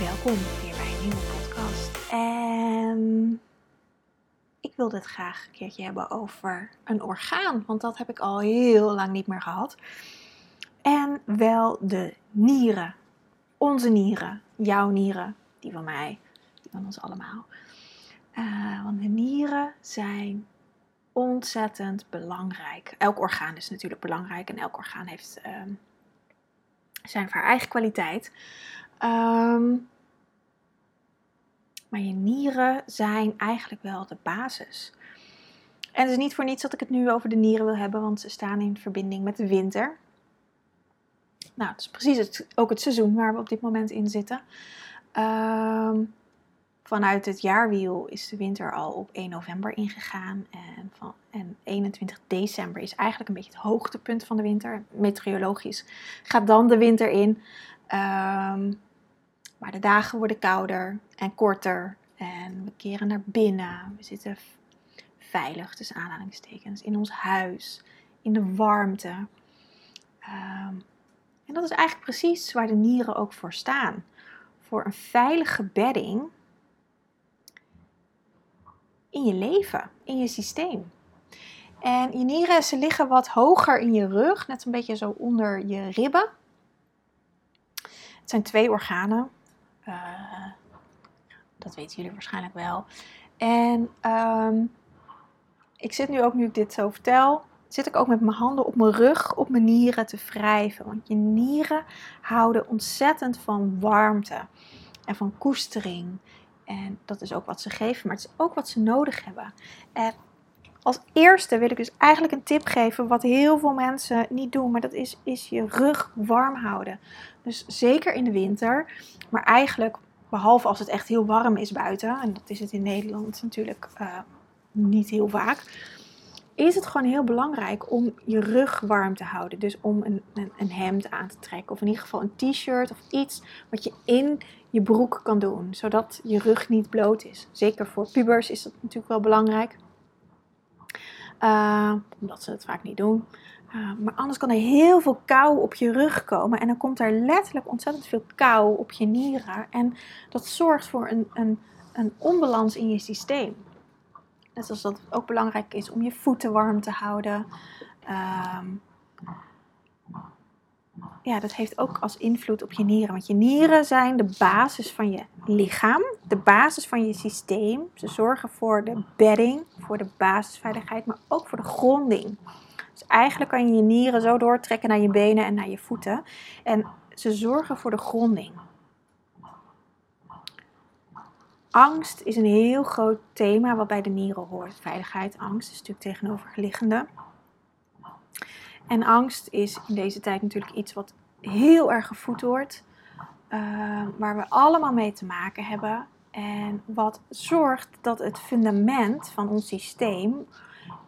Welkom weer bij een nieuwe podcast. En ik wilde het graag een keertje hebben over een orgaan, want dat heb ik al heel lang niet meer gehad. En wel de nieren. Onze nieren, jouw nieren, die van mij, die van ons allemaal. Uh, want de nieren zijn ontzettend belangrijk. Elk orgaan is natuurlijk belangrijk en elk orgaan heeft um, zijn of haar eigen kwaliteit. Um, maar je nieren zijn eigenlijk wel de basis. En het is niet voor niets dat ik het nu over de nieren wil hebben, want ze staan in verbinding met de winter. Nou, het is precies het, ook het seizoen waar we op dit moment in zitten. Um, vanuit het jaarwiel is de winter al op 1 november ingegaan. En, van, en 21 december is eigenlijk een beetje het hoogtepunt van de winter. Meteorologisch gaat dan de winter in. Um, maar de dagen worden kouder en korter. En we keren naar binnen. We zitten veilig, tussen aanhalingstekens, in ons huis. In de warmte. Um, en dat is eigenlijk precies waar de nieren ook voor staan. Voor een veilige bedding in je leven, in je systeem. En je nieren, ze liggen wat hoger in je rug, net een beetje zo onder je ribben. Het zijn twee organen. Uh, dat weten jullie waarschijnlijk wel. En um, ik zit nu ook, nu ik dit zo vertel, zit ik ook met mijn handen op mijn rug, op mijn nieren te wrijven. Want je nieren houden ontzettend van warmte en van koestering. En dat is ook wat ze geven, maar het is ook wat ze nodig hebben. En als eerste wil ik dus eigenlijk een tip geven, wat heel veel mensen niet doen, maar dat is, is je rug warm houden. Dus zeker in de winter, maar eigenlijk, behalve als het echt heel warm is buiten, en dat is het in Nederland natuurlijk uh, niet heel vaak, is het gewoon heel belangrijk om je rug warm te houden. Dus om een, een hemd aan te trekken, of in ieder geval een t-shirt of iets wat je in je broek kan doen, zodat je rug niet bloot is. Zeker voor pubers is dat natuurlijk wel belangrijk. Uh, omdat ze het vaak niet doen. Uh, maar anders kan er heel veel kou op je rug komen. En dan komt er letterlijk ontzettend veel kou op je nieren. En dat zorgt voor een, een, een onbalans in je systeem. Net zoals dat het ook belangrijk is om je voeten warm te houden. Uh, ja, dat heeft ook als invloed op je nieren. Want je nieren zijn de basis van je lichaam, de basis van je systeem. Ze zorgen voor de bedding, voor de basisveiligheid, maar ook voor de gronding. Dus eigenlijk kan je je nieren zo doortrekken naar je benen en naar je voeten. En ze zorgen voor de gronding. Angst is een heel groot thema wat bij de nieren hoort. Veiligheid, angst is natuurlijk tegenoverliggende. En angst is in deze tijd natuurlijk iets wat heel erg gevoed wordt, uh, waar we allemaal mee te maken hebben. En wat zorgt dat het fundament van ons systeem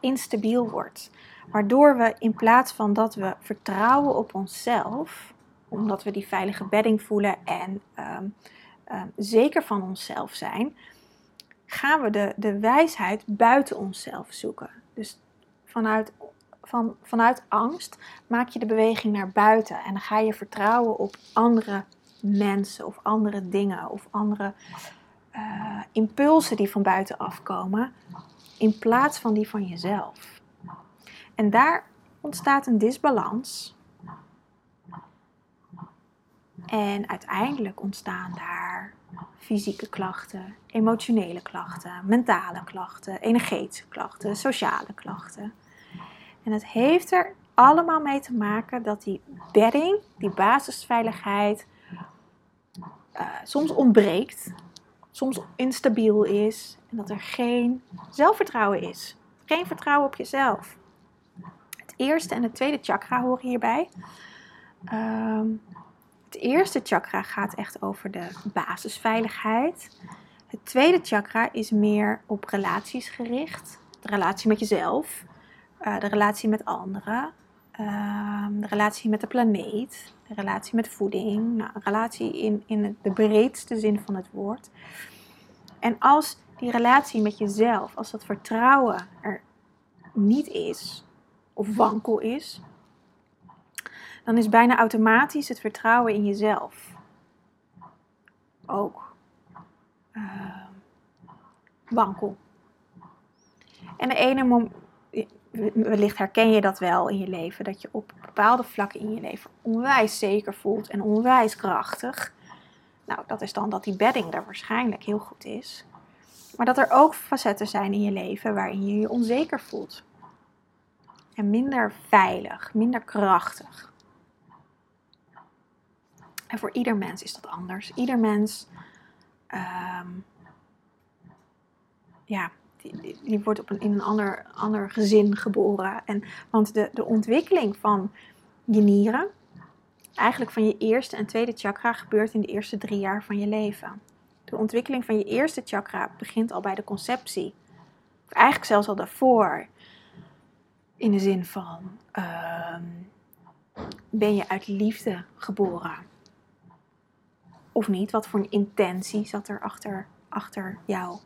instabiel wordt. Waardoor we in plaats van dat we vertrouwen op onszelf, omdat we die veilige bedding voelen en um, um, zeker van onszelf zijn, gaan we de, de wijsheid buiten onszelf zoeken. Dus vanuit van, vanuit angst maak je de beweging naar buiten en dan ga je vertrouwen op andere mensen of andere dingen of andere uh, impulsen die van buiten afkomen in plaats van die van jezelf. En daar ontstaat een disbalans. En uiteindelijk ontstaan daar fysieke klachten, emotionele klachten, mentale klachten, energetische klachten, sociale klachten. En het heeft er allemaal mee te maken dat die bedding, die basisveiligheid, uh, soms ontbreekt, soms instabiel is en dat er geen zelfvertrouwen is. Geen vertrouwen op jezelf. Het eerste en het tweede chakra horen hierbij. Ehm, het eerste chakra gaat echt over de basisveiligheid. Het tweede chakra is meer op relaties gericht. De relatie met jezelf, uh, de relatie met anderen, Ehm, de relatie met de planeet, de relatie met voeding, nou, een relatie in, in de breedste zin van het woord. En als die relatie met jezelf, als dat vertrouwen er niet is, of wankel is, dan is bijna automatisch het vertrouwen in jezelf ook uh, wankel. En de ene wellicht herken je dat wel in je leven, dat je op bepaalde vlakken in je leven onwijs zeker voelt en onwijs krachtig. Nou, dat is dan dat die bedding er waarschijnlijk heel goed is. Maar dat er ook facetten zijn in je leven waarin je je onzeker voelt. En minder veilig, minder krachtig. En voor ieder mens is dat anders. Ieder mens um, ja, die, die wordt op een, in een ander, ander gezin geboren. En, want de, de ontwikkeling van je nieren, eigenlijk van je eerste en tweede chakra, gebeurt in de eerste drie jaar van je leven. De ontwikkeling van je eerste chakra begint al bij de conceptie. Eigenlijk zelfs al daarvoor. In de zin van, ehm, ben je uit liefde geboren? Of niet? Wat voor een intentie zat er achter, achter jou?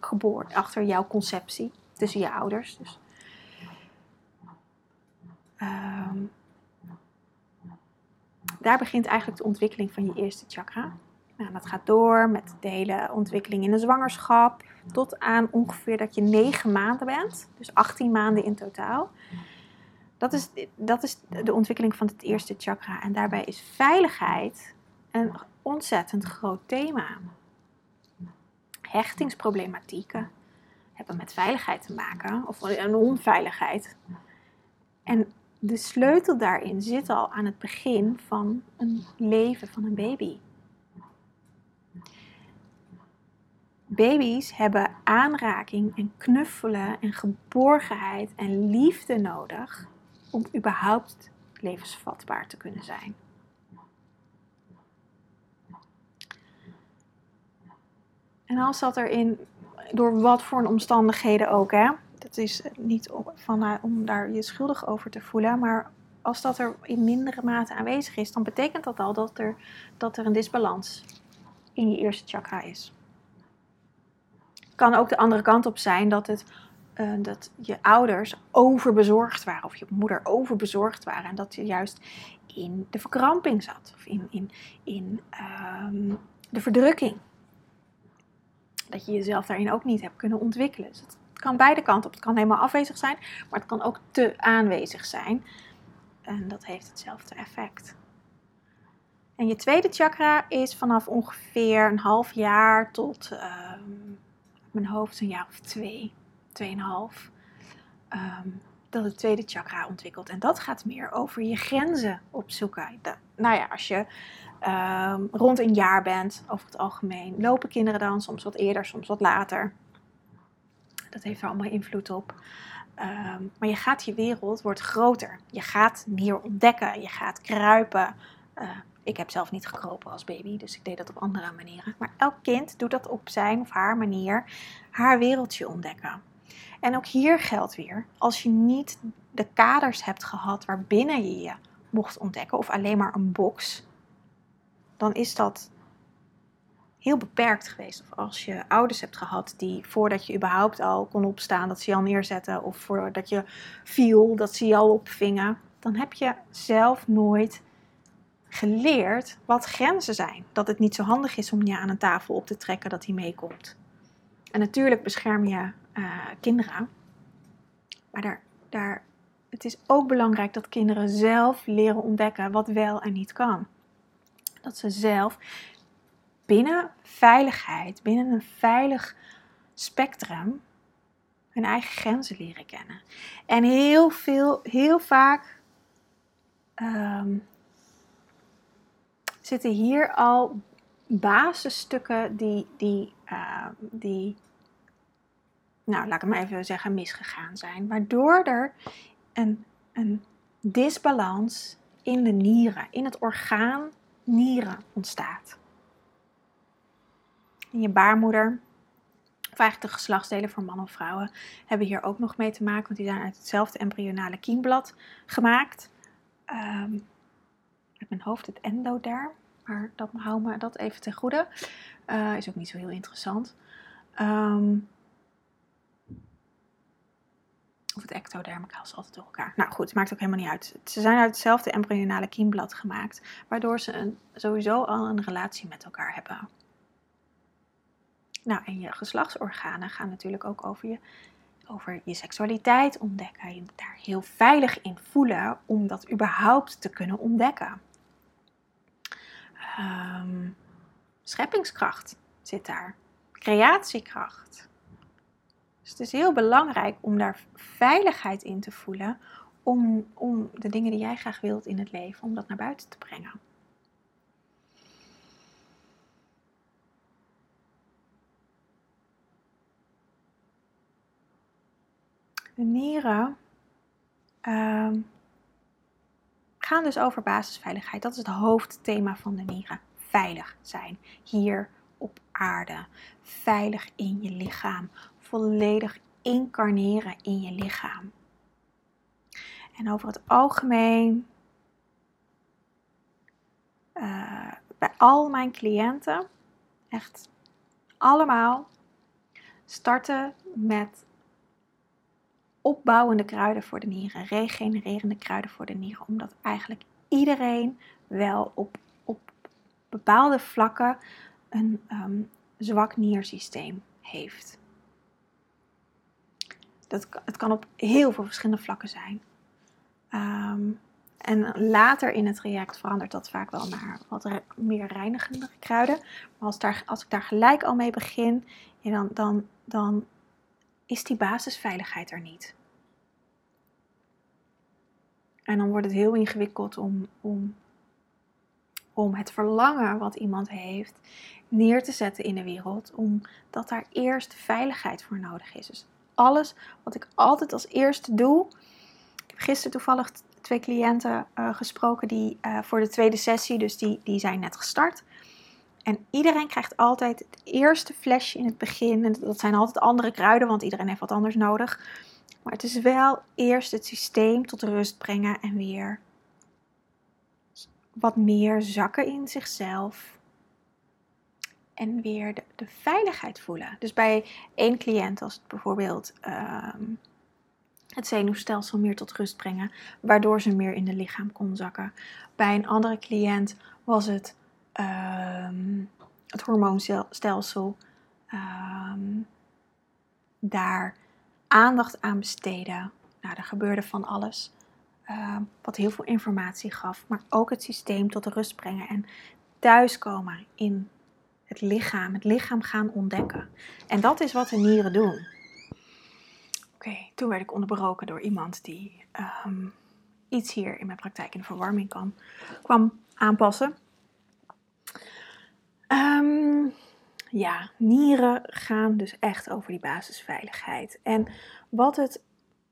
Geboren, achter jouw conceptie tussen je ouders. Dus, ehm, daar begint eigenlijk de ontwikkeling van je eerste chakra. Nou, dat gaat door met de hele ontwikkeling in de zwangerschap, tot aan ongeveer dat je 9 maanden bent, dus 18 maanden in totaal. Dat is, dat is de ontwikkeling van het eerste chakra. En daarbij is veiligheid een ontzettend groot thema hechtingsproblematieken hebben met veiligheid te maken, of een onveiligheid. En de sleutel daarin zit al aan het begin van een leven van een baby. Baby's hebben aanraking en knuffelen en geborgenheid en liefde nodig om überhaupt levensvatbaar te kunnen zijn. En als dat erin, door wat voor omstandigheden ook, hè, dat is niet van, uh, om daar je schuldig over te voelen, maar als dat er in mindere mate aanwezig is, dan betekent dat al dat er, dat er een disbalans in je eerste chakra is. Kan ook de andere kant op zijn dat, het, uh, dat je ouders overbezorgd waren of je moeder overbezorgd waren en dat je juist in de verkramping zat of in, in, in um, de verdrukking dat je jezelf daarin ook niet hebt kunnen ontwikkelen. Dus het kan beide kanten op. Het kan helemaal afwezig zijn, maar het kan ook te aanwezig zijn. En dat heeft hetzelfde effect. En je tweede chakra is vanaf ongeveer een half jaar tot uh, mijn hoofd een jaar of twee, tweeënhalf. Um, dat het tweede chakra ontwikkelt. En dat gaat meer over je grenzen opzoeken. nou ja, als je um, rond een jaar bent, over het algemeen, lopen kinderen dan soms wat eerder, soms wat later. Dat heeft er allemaal invloed op. Um, maar je gaat je wereld wordt groter. Je gaat meer ontdekken. Je gaat kruipen. Uh, ik heb zelf niet gekropen als baby, dus ik deed dat op andere manieren. Maar elk kind doet dat op zijn of haar manier, haar wereldje ontdekken. En ook hier geldt weer, als je niet de kaders hebt gehad waarbinnen je je mocht ontdekken, of alleen maar een box, dan is dat heel beperkt geweest. Of als je ouders hebt gehad die voordat je überhaupt al kon opstaan, dat ze je al neerzetten. Of voordat je viel, dat ze je al opvingen. Dan heb je zelf nooit geleerd wat grenzen zijn. Dat het niet zo handig is om je aan een tafel op te trekken dat hij meekomt. En natuurlijk bescherm je uh, kinderen. Maar daar, daar, het is ook belangrijk dat kinderen zelf leren ontdekken wat wel en niet kan dat ze zelf binnen veiligheid, binnen een veilig spectrum, hun eigen grenzen leren kennen. En heel veel, heel vaak um, zitten hier al basisstukken die, die, uh, die, nou laat ik maar even zeggen, misgegaan zijn. Waardoor er een, een disbalans in de nieren, in het orgaan nieren ontstaat. In je baarmoeder, of eigenlijk de geslachtsdelen voor mannen of vrouwen, hebben hier ook nog mee te maken, want die zijn uit hetzelfde embryonale kiemblad gemaakt. Um, uit mijn hoofd het endoderm, maar dat hou me dat even ten goede. Uh, is ook niet zo heel interessant. Um, of het ectoderm, ik haal ze altijd door elkaar. Nou goed, maakt ook helemaal niet uit. Ze zijn uit hetzelfde embryonale kiemblad gemaakt, waardoor ze een, sowieso al een relatie met elkaar hebben. Nou, en je geslachtsorganen gaan natuurlijk ook over je, over je seksualiteit ontdekken. Je daar heel veilig in voelen om dat überhaupt te kunnen ontdekken. Um, scheppingskracht zit daar. Creatiekracht. Dus het is heel belangrijk om daar veiligheid in te voelen. Om, om de dingen die jij graag wilt in het leven, om dat naar buiten te brengen. De nieren uh, gaan dus over basisveiligheid. Dat is het hoofdthema van de nieren. Veilig zijn hier op aarde. Veilig in je lichaam volledig incarneren in je lichaam. En over het algemeen, uh, bij al mijn cliënten, echt allemaal, starten met opbouwende kruiden voor de nieren, regenererende kruiden voor de nieren, omdat eigenlijk iedereen wel op, op bepaalde vlakken een um, zwak niersysteem heeft. Dat, het kan op heel veel verschillende vlakken zijn. Ehm, en later in het traject verandert dat vaak wel naar wat meer reinigende kruiden. Maar als, daar, als ik daar gelijk al mee begin, dan, dan, dan is die basisveiligheid er niet. En dan wordt het heel ingewikkeld om, om, om het verlangen wat iemand heeft neer te zetten in de wereld, omdat daar eerst veiligheid voor nodig is. Dus alles wat ik altijd als eerste doe. Ik heb gisteren toevallig twee cliënten uh, gesproken die uh, voor de tweede sessie, dus die, die zijn net gestart. En iedereen krijgt altijd het eerste flesje in het begin. En dat zijn altijd andere kruiden, want iedereen heeft wat anders nodig. Maar het is wel eerst het systeem tot rust brengen en weer wat meer zakken in zichzelf en weer de, de, veiligheid voelen. Dus bij één cliënt, als het bijvoorbeeld ehm, het zenuwstelsel meer tot rust brengen, waardoor ze meer in het lichaam kon zakken. Bij een andere cliënt was het um, het hormoonstelsel ehm, daar aandacht aan besteden. Nou, er gebeurde van alles. wat heel veel informatie gaf, maar ook het systeem tot rust brengen en thuiskomen in het lichaam, het lichaam gaan ontdekken. En dat is wat de nieren doen. Oké, toen werd ik onderbroken door iemand die ehm, iets hier in mijn praktijk in de verwarming kan, kwam aanpassen. Ehm, ja, nieren gaan dus echt over die basisveiligheid. En wat het,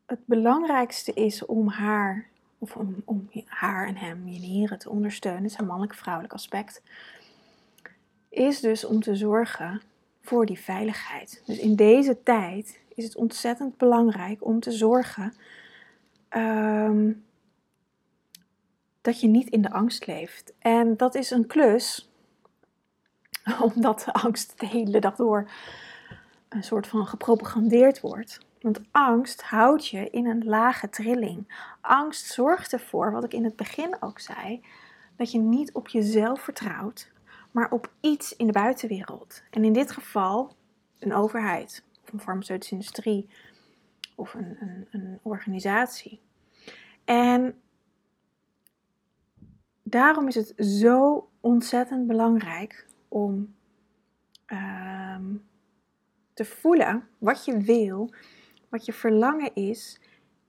het belangrijkste is om haar, of om, om haar en hem, je nieren te ondersteunen, is een mannelijk-vrouwelijk aspect is dus om te zorgen voor die veiligheid. Dus in deze tijd is het ontzettend belangrijk om te zorgen ehm, dat je niet in de angst leeft. En dat is een klus, omdat de angst de hele dag door een soort van gepropagandeerd wordt. Want angst houdt je in een lage trilling. Angst zorgt ervoor, wat ik in het begin ook zei, dat je niet op jezelf vertrouwt, maar op iets in de buitenwereld. En in dit geval een overheid, of een farmaceutische industrie, of een, een, een organisatie. En daarom is het zo ontzettend belangrijk om ehm, te voelen wat je wil, wat je verlangen is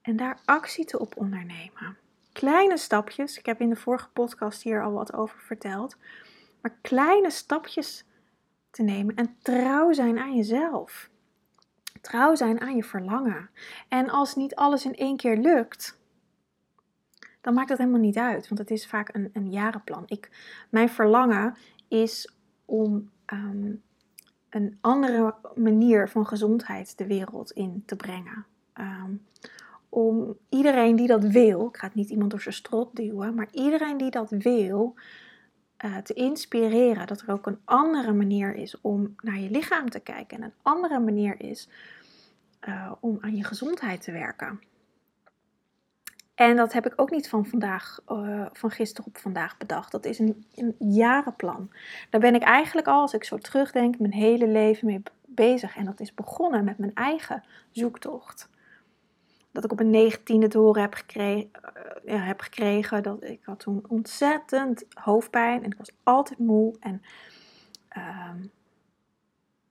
en daar actie te op ondernemen. Kleine stapjes, ik heb in de vorige podcast hier al wat over verteld maar kleine stapjes te nemen en trouw zijn aan jezelf. Trouw zijn aan je verlangen. En als niet alles in één keer lukt, dan maakt dat helemaal niet uit. Want het is vaak een, een jarenplan. Ik, mijn verlangen is om ehm, een andere manier van gezondheid de wereld in te brengen. Ehm, om iedereen die dat wil, ik ga het niet iemand door zijn strot duwen, maar iedereen die dat wil, uh, te inspireren dat er ook een andere manier is om naar je lichaam te kijken en een andere manier is uh, om aan je gezondheid te werken. En dat heb ik ook niet van vandaag, uh, van gisteren op vandaag bedacht. Dat is een, een, jarenplan. Daar ben ik eigenlijk al, als ik zo terugdenk, mijn hele leven mee bezig. En dat is begonnen met mijn eigen zoektocht. Dat ik op een negentiende te horen heb gekregen, uh, ja, heb gekregen dat ik had toen ontzettend hoofdpijn en ik was altijd moe. En uh,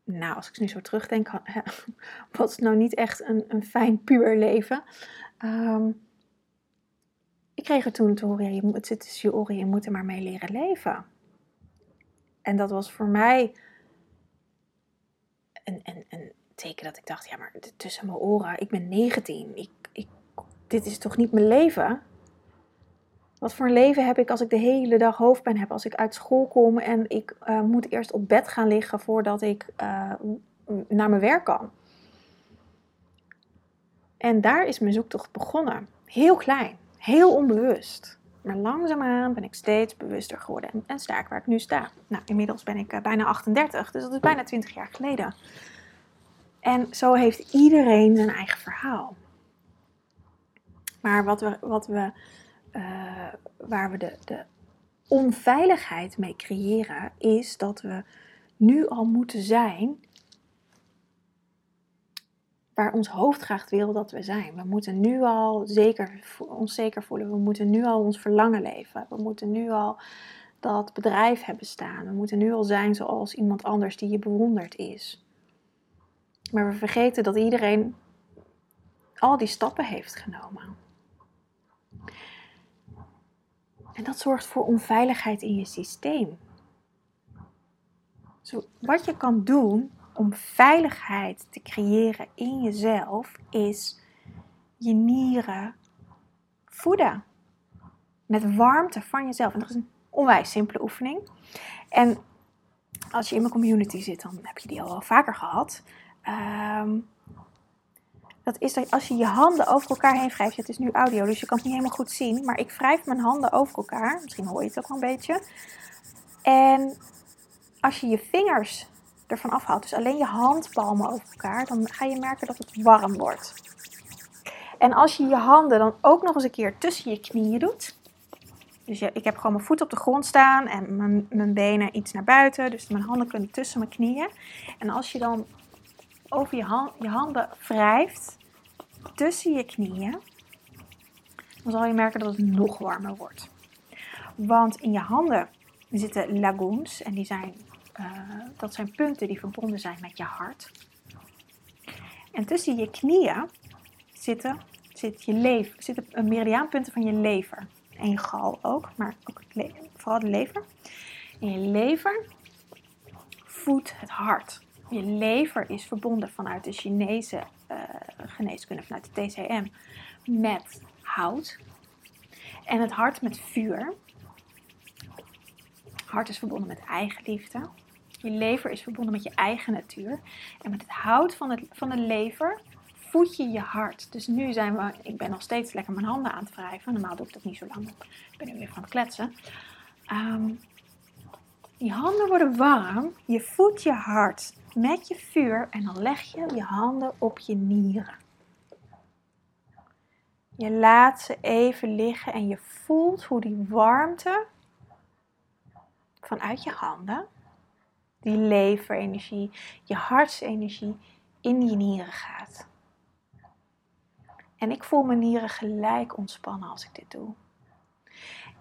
nou, als ik nu zo terugdenk, was het nou niet echt een, een fijn puur leven. Um, ik kreeg er toen te horen, ja, het zit tussen je oren, je moet er maar mee leren leven. En dat was voor mij een, een, een teken dat ik dacht, ja, maar tussen mijn oren, ik ben 19, ik, ik, dit is toch niet mijn leven? Wat voor een leven heb ik als ik de hele dag hoofdpijn heb, als ik uit school kom en ik uh, moet eerst op bed gaan liggen voordat ik uh, naar mijn werk kan? En daar is mijn zoektocht begonnen. Heel klein. Heel onbewust. Maar langzaamaan ben ik steeds bewuster geworden en, sta ik waar ik nu sta. Nou, inmiddels ben ik uh, bijna 38, dus dat is bijna 20 jaar geleden. En zo heeft iedereen zijn eigen verhaal. Maar wat we, wat we, uh, waar we de, de onveiligheid mee creëren, is dat we nu al moeten zijn waar ons hoofd graag wil dat we zijn. We moeten nu al zeker, ons zeker voelen. We moeten nu al ons verlangen leven. We moeten nu al dat bedrijf hebben staan. We moeten nu al zijn zoals iemand anders die je bewonderd is. Maar we vergeten dat iedereen al die stappen heeft genomen. En dat zorgt voor onveiligheid in je systeem. Zo, wat je kan doen om veiligheid te creëren in jezelf is je nieren voeden. Met warmte van jezelf. En dat is een onwijs simpele oefening. En als je in mijn community zit, dan heb je die al wel vaker gehad. Um, dat is dat als je je handen over elkaar heen wrijft. Het is nu audio, dus je kan het niet helemaal goed zien. Maar ik wrijf mijn handen over elkaar. Misschien hoor je het ook wel een beetje. En als je je vingers ervan afhaalt, dus alleen je handpalmen over elkaar, dan ga je merken dat het warm wordt. En als je je handen dan ook nog eens een keer tussen je knieën doet. Dus ik heb gewoon mijn voet op de grond staan en mijn, mijn benen iets naar buiten. Dus mijn handen kunnen tussen mijn knieën. En als je dan over je, hand, je handen wrijft tussen je knieën, dan zal je merken dat het nog warmer wordt. Want in je handen zitten lagoons en die zijn uh, dat zijn punten die verbonden zijn met je hart. En tussen je knieën zitten, zit je lever, zitten meridiaanpunten van je lever. En je gal ook, maar ook vooral de lever. En je lever voedt het hart. Je lever is verbonden vanuit de Chinese uh, geneeskunde, vanuit de TCM, met hout. En het hart met vuur. Hart is verbonden met eigenliefde. Je lever is verbonden met je eigen natuur. En met het hout van, het, van de lever voed je je hart. Dus nu zijn we, ik ben nog steeds lekker mijn handen aan het wrijven. Normaal doe ik dat niet zo lang. Ik ben nu weer van het kletsen. Um, die handen worden warm. Je voedt je hart met je vuur. En dan leg je je handen op je nieren. Je laat ze even liggen en je voelt hoe die warmte vanuit je handen die leverenergie, je hartsenergie in je nieren gaat. En ik voel mijn nieren gelijk ontspannen als ik dit doe.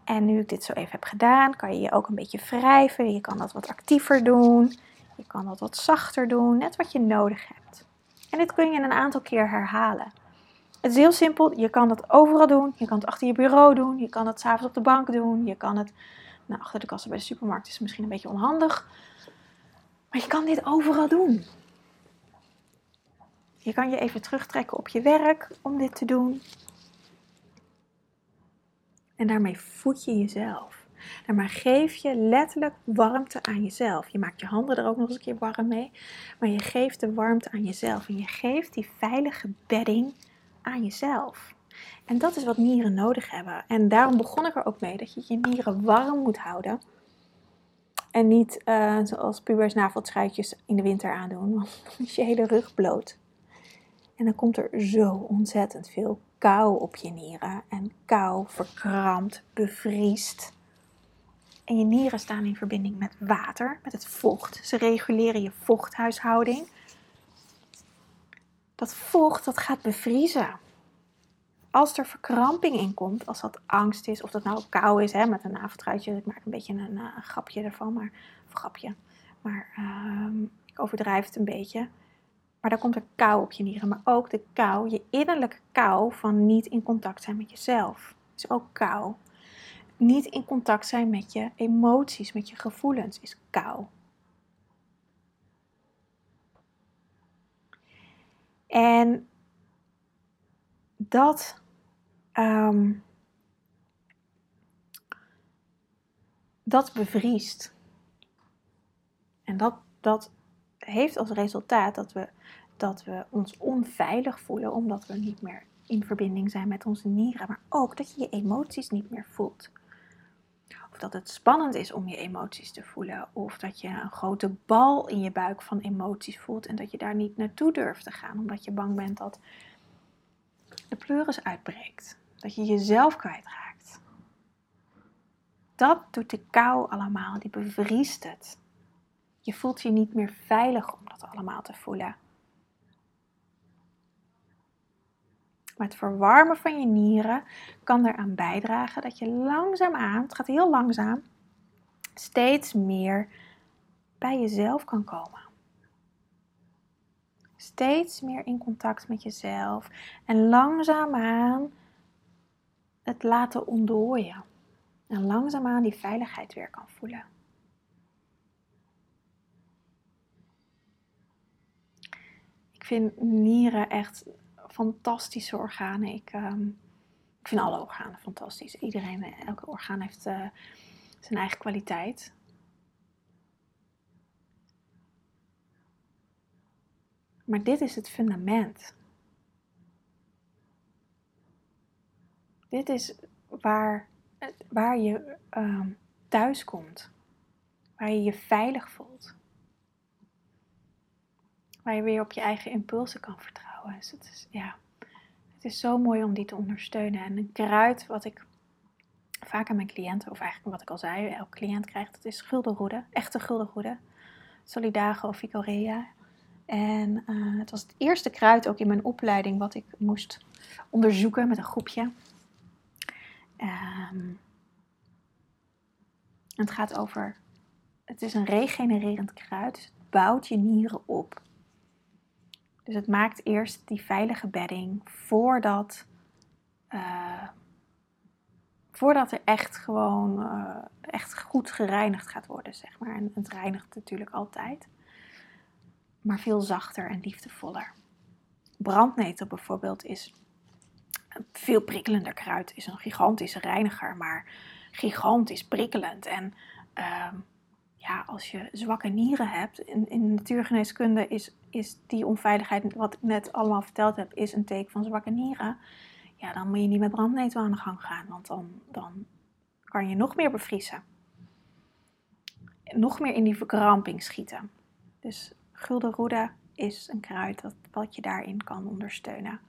En nu ik dit zo even heb gedaan, kan je je ook een beetje wrijven. Je kan dat wat actiever doen. Je kan dat wat zachter doen, net wat je nodig hebt. En dit kun je een aantal keer herhalen. Het is heel simpel. Je kan dat overal doen. Je kan het achter je bureau doen. Je kan het s'avonds op de bank doen. Je kan het nou, achter de kassen bij de supermarkt is misschien een beetje onhandig. Maar je kan dit overal doen. Je kan je even terugtrekken op je werk om dit te doen. En daarmee voed je jezelf. Daarmee geef je letterlijk warmte aan jezelf. Je maakt je handen er ook nog eens een keer warm mee. Maar je geeft de warmte aan jezelf. En je geeft die veilige bedding aan jezelf. En dat is wat nieren nodig hebben. En daarom begon ik er ook mee dat je je nieren warm moet houden. En niet uh, zoals pubers naveltruitjes in de winter aandoen, want dan is je hele rug bloot. En dan komt er zo ontzettend veel kou op je nieren. En kou verkrampt, bevriest. En je nieren staan in verbinding met water, met het vocht. Ze reguleren je vochthuishouding. Dat vocht dat gaat bevriezen. Als er verkramping in komt, als dat angst is, of dat nou kou is, hè, met een naveltruitje, ik maak een beetje een, uh, grapje ervan, maar, grapje, maar uh, ik overdrijf het een beetje. Maar dan komt er kou op je nieren, maar ook de kou, je innerlijke kou van niet in contact zijn met jezelf, is ook kou niet in contact zijn met je emoties, met je gevoelens, is kou. En dat, um, dat bevriest. En dat, dat heeft als resultaat dat we, dat we ons onveilig voelen, omdat we niet meer in verbinding zijn met onze nieren, maar ook dat je je emoties niet meer voelt. Of dat het spannend is om je emoties te voelen. Of dat je een grote bal in je buik van emoties voelt en dat je daar niet naartoe durft te gaan. Omdat je bang bent dat de pleuris uitbreekt. Dat je jezelf kwijtraakt. Dat doet de kou allemaal, die bevriest het. Je voelt je niet meer veilig om dat allemaal te voelen. Maar het verwarmen van je nieren kan eraan bijdragen dat je langzaamaan, het gaat heel langzaam, steeds meer bij jezelf kan komen. Steeds meer in contact met jezelf en langzaamaan het laten ontdooien. En langzaamaan die veiligheid weer kan voelen. Vind nieren echt fantastische organen. Ik, um, ik vind alle organen fantastisch. Iedereen, elke orgaan heeft uh, zijn eigen kwaliteit. Maar dit is het fundament. Dit is waar, waar je um, thuis komt. Waar je je veilig voelt. Waar je weer op je eigen impulsen kan vertrouwen. Dus het is, ja, het is zo mooi om die te ondersteunen. En een kruid wat ik vaak aan mijn cliënten, of eigenlijk wat ik al zei, elke cliënt krijgt, dat is guldenroede. Echte guldenroede. Solidago of. En uh, het was het eerste kruid ook in mijn opleiding wat ik moest onderzoeken met een groepje. Um, het gaat over, het is een regenererend kruid, dus het bouwt je nieren op. Dus het maakt eerst die veilige bedding voordat, uh, voordat er echt gewoon uh, echt goed gereinigd gaat worden, zeg maar. En het reinigt natuurlijk altijd, maar veel zachter en liefdevoller. Brandnetel bijvoorbeeld is veel prikkelender kruid, is een gigantische reiniger, maar gigantisch prikkelend. En uh, ja, als je zwakke nieren hebt, in, in natuurgeneeskunde is, is die onveiligheid, wat ik net allemaal verteld heb, is een teken van zwakke nieren. Ja, dan moet je niet met brandnetel aan de gang gaan, want dan, dan kan je nog meer bevriezen. Nog meer in die verkramping schieten. Dus guldenroede is een kruid dat, wat je daarin kan ondersteunen.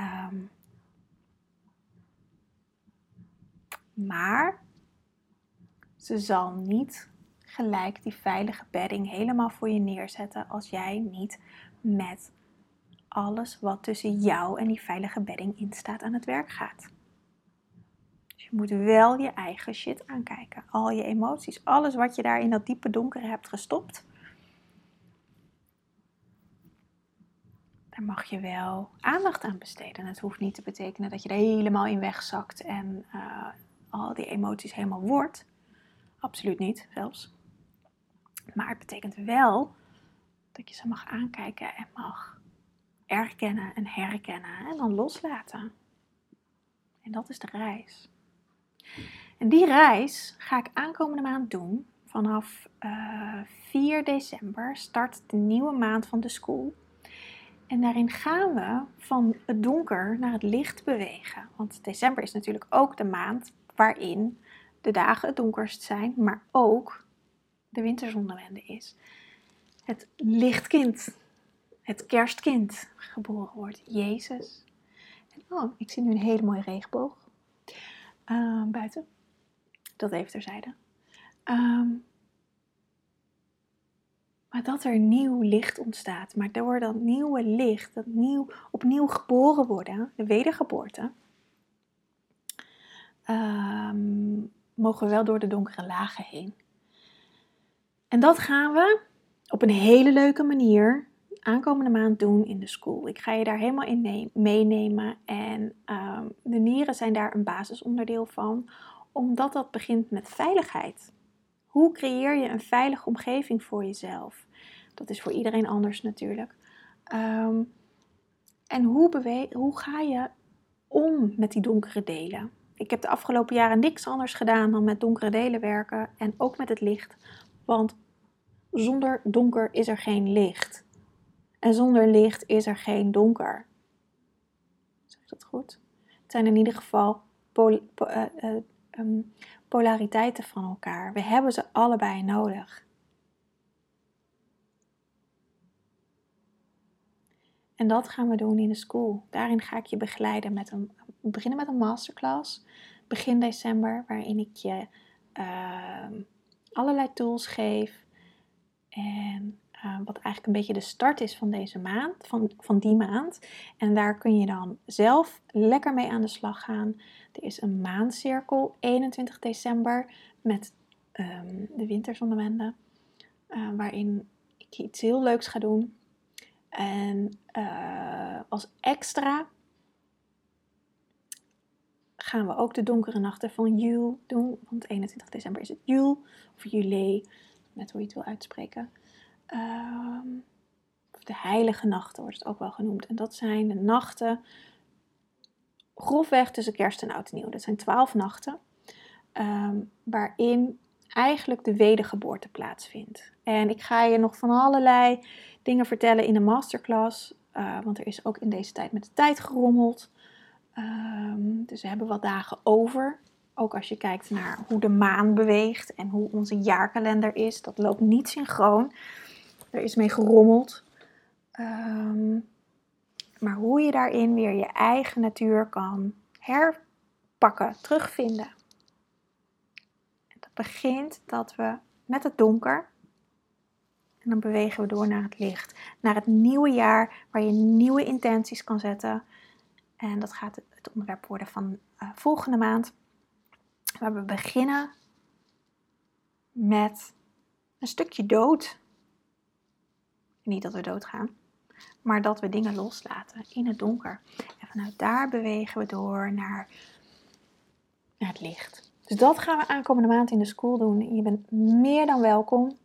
Um, maar ze zal niet gelijk die veilige bedding helemaal voor je neerzetten als jij niet met alles wat tussen jou en die veilige bedding in staat aan het werk gaat. Dus je moet wel je eigen shit aankijken. Al je emoties, alles wat je daar in dat diepe donkere hebt gestopt. Daar mag je wel aandacht aan besteden. Het hoeft niet te betekenen dat je er helemaal in wegzakt en uh, al die emoties helemaal wordt. Absoluut niet, zelfs. Maar het betekent wel dat je ze mag aankijken en mag erkennen en herkennen en dan loslaten. En dat is de reis. En die reis ga ik aankomende maand doen. Vanaf uh, 4 december start de nieuwe maand van de school. En daarin gaan we van het donker naar het licht bewegen. Want december is natuurlijk ook de maand waarin de dagen het donkerst zijn, maar ook de winterzonnewende is. Het lichtkind, het kerstkind geboren wordt, Jezus. En, oh, ik zie nu een hele mooie regenboog uh, buiten. Dat even terzijde. Um, maar dat er nieuw licht ontstaat. Maar door dat nieuwe licht, dat nieuw, opnieuw geboren worden, de wedergeboorte, um, mogen we wel door de donkere lagen heen. En dat gaan we op een hele leuke manier aankomende maand doen in de school. Ik ga je daar helemaal in meenemen. En um, de nieren zijn daar een basisonderdeel van, omdat dat begint met veiligheid. Hoe creëer je een veilige omgeving voor jezelf? Dat is voor iedereen anders natuurlijk. Ehm, en hoe, hoe ga je om met die donkere delen? Ik heb de afgelopen jaren niks anders gedaan dan met donkere delen werken en ook met het licht. Want zonder donker is er geen licht. En zonder licht is er geen donker. Zeg dat goed? Het zijn in ieder geval pol uh, um, polariteiten van elkaar. We hebben ze allebei nodig. En dat gaan we doen in de school. Daarin ga ik je begeleiden met een, we beginnen met een masterclass begin december, waarin ik je uh, allerlei tools geef. En uh, wat eigenlijk een beetje de start is van deze maand, van, van die maand. En daar kun je dan zelf lekker mee aan de slag gaan. Er is een maandcirkel 21 december met um, de winterzonnewende, uh, waarin ik iets heel leuks ga doen. En uh, als extra gaan we ook de donkere nachten van Jul doen. Want 21 december is het Jul of Juli, net hoe je het wil uitspreken. Um, de heilige nachten wordt het ook wel genoemd. En dat zijn de nachten grofweg tussen kerst en oud en nieuw. Dat zijn twaalf nachten um, waarin eigenlijk de wedergeboorte plaatsvindt. En ik ga je nog van allerlei dingen vertellen in de masterclass. Uh, want er is ook in deze tijd met de tijd gerommeld. Um, dus we hebben wat dagen over. Ook als je kijkt naar hoe de maan beweegt en hoe onze jaarkalender is. Dat loopt niet synchroon. Er is mee gerommeld. Um, maar hoe je daarin weer je eigen natuur kan herpakken, terugvinden. dat begint dat we met het donker. En dan bewegen we door naar het licht. Naar het nieuwe jaar waar je nieuwe intenties kan zetten. En dat gaat het onderwerp worden van uh, volgende maand. Waar we beginnen met een stukje dood. Niet dat we doodgaan, maar dat we dingen loslaten in het donker. En vanuit daar bewegen we door naar, het licht. Dus dat gaan we aankomende maand in de school doen. Je bent meer dan welkom.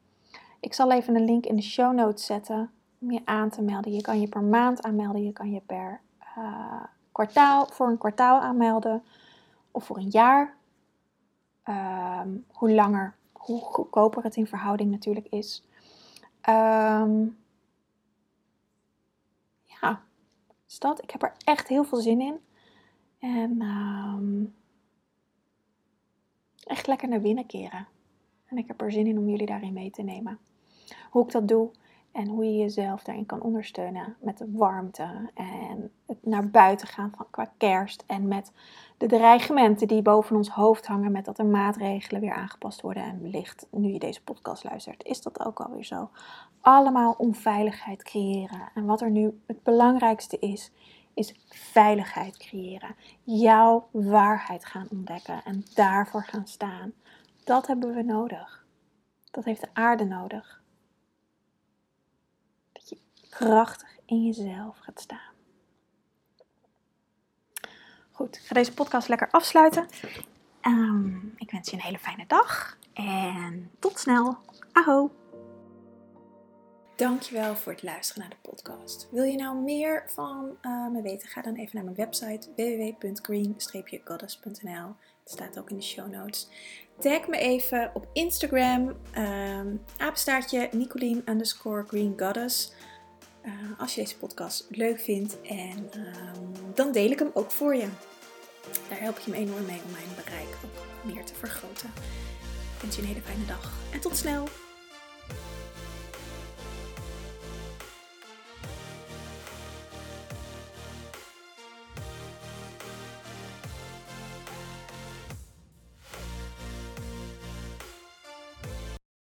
Ik zal even een link in de show notes zetten om je aan te melden. Je kan je per maand aanmelden, je kan je per uh, kwartaal, voor een kwartaal aanmelden of voor een jaar. Um, hoe langer, hoe goedkoper het in verhouding natuurlijk is. Um, ja, dus dat. Ik heb er echt heel veel zin in. En um, echt lekker naar binnen keren. En ik heb er zin in om jullie daarin mee te nemen. Hoe ik dat doe, en hoe je jezelf daarin kan ondersteunen met de warmte en het naar buiten gaan van, qua kerst. En met de dreigementen die boven ons hoofd hangen met dat er maatregelen weer aangepast worden. En wellicht, nu je deze podcast luistert, is dat ook alweer zo. Allemaal onveiligheid creëren. En wat er nu het belangrijkste is, is veiligheid creëren. Jouw waarheid gaan ontdekken en daarvoor gaan staan. Dat hebben we nodig. Dat heeft de aarde nodig krachtig in jezelf gaat staan. Goed, ik ga deze podcast lekker afsluiten. Um, ik wens je een hele fijne dag en tot snel. Aho! Dankjewel voor het luisteren naar de podcast. Wil je nou meer van uh, me weten? Ga dan even naar mijn website www.green-goddess.nl staat ook in de show notes. Tag me even op Instagram, um, apenstaartje Nicolien underscore Green Goddess. Uh, als je deze podcast leuk vindt. En um, dan deel ik hem ook voor je. Daar help je me enorm mee om mijn bereik ook meer te vergroten. Ik wens je een hele fijne dag en tot snel!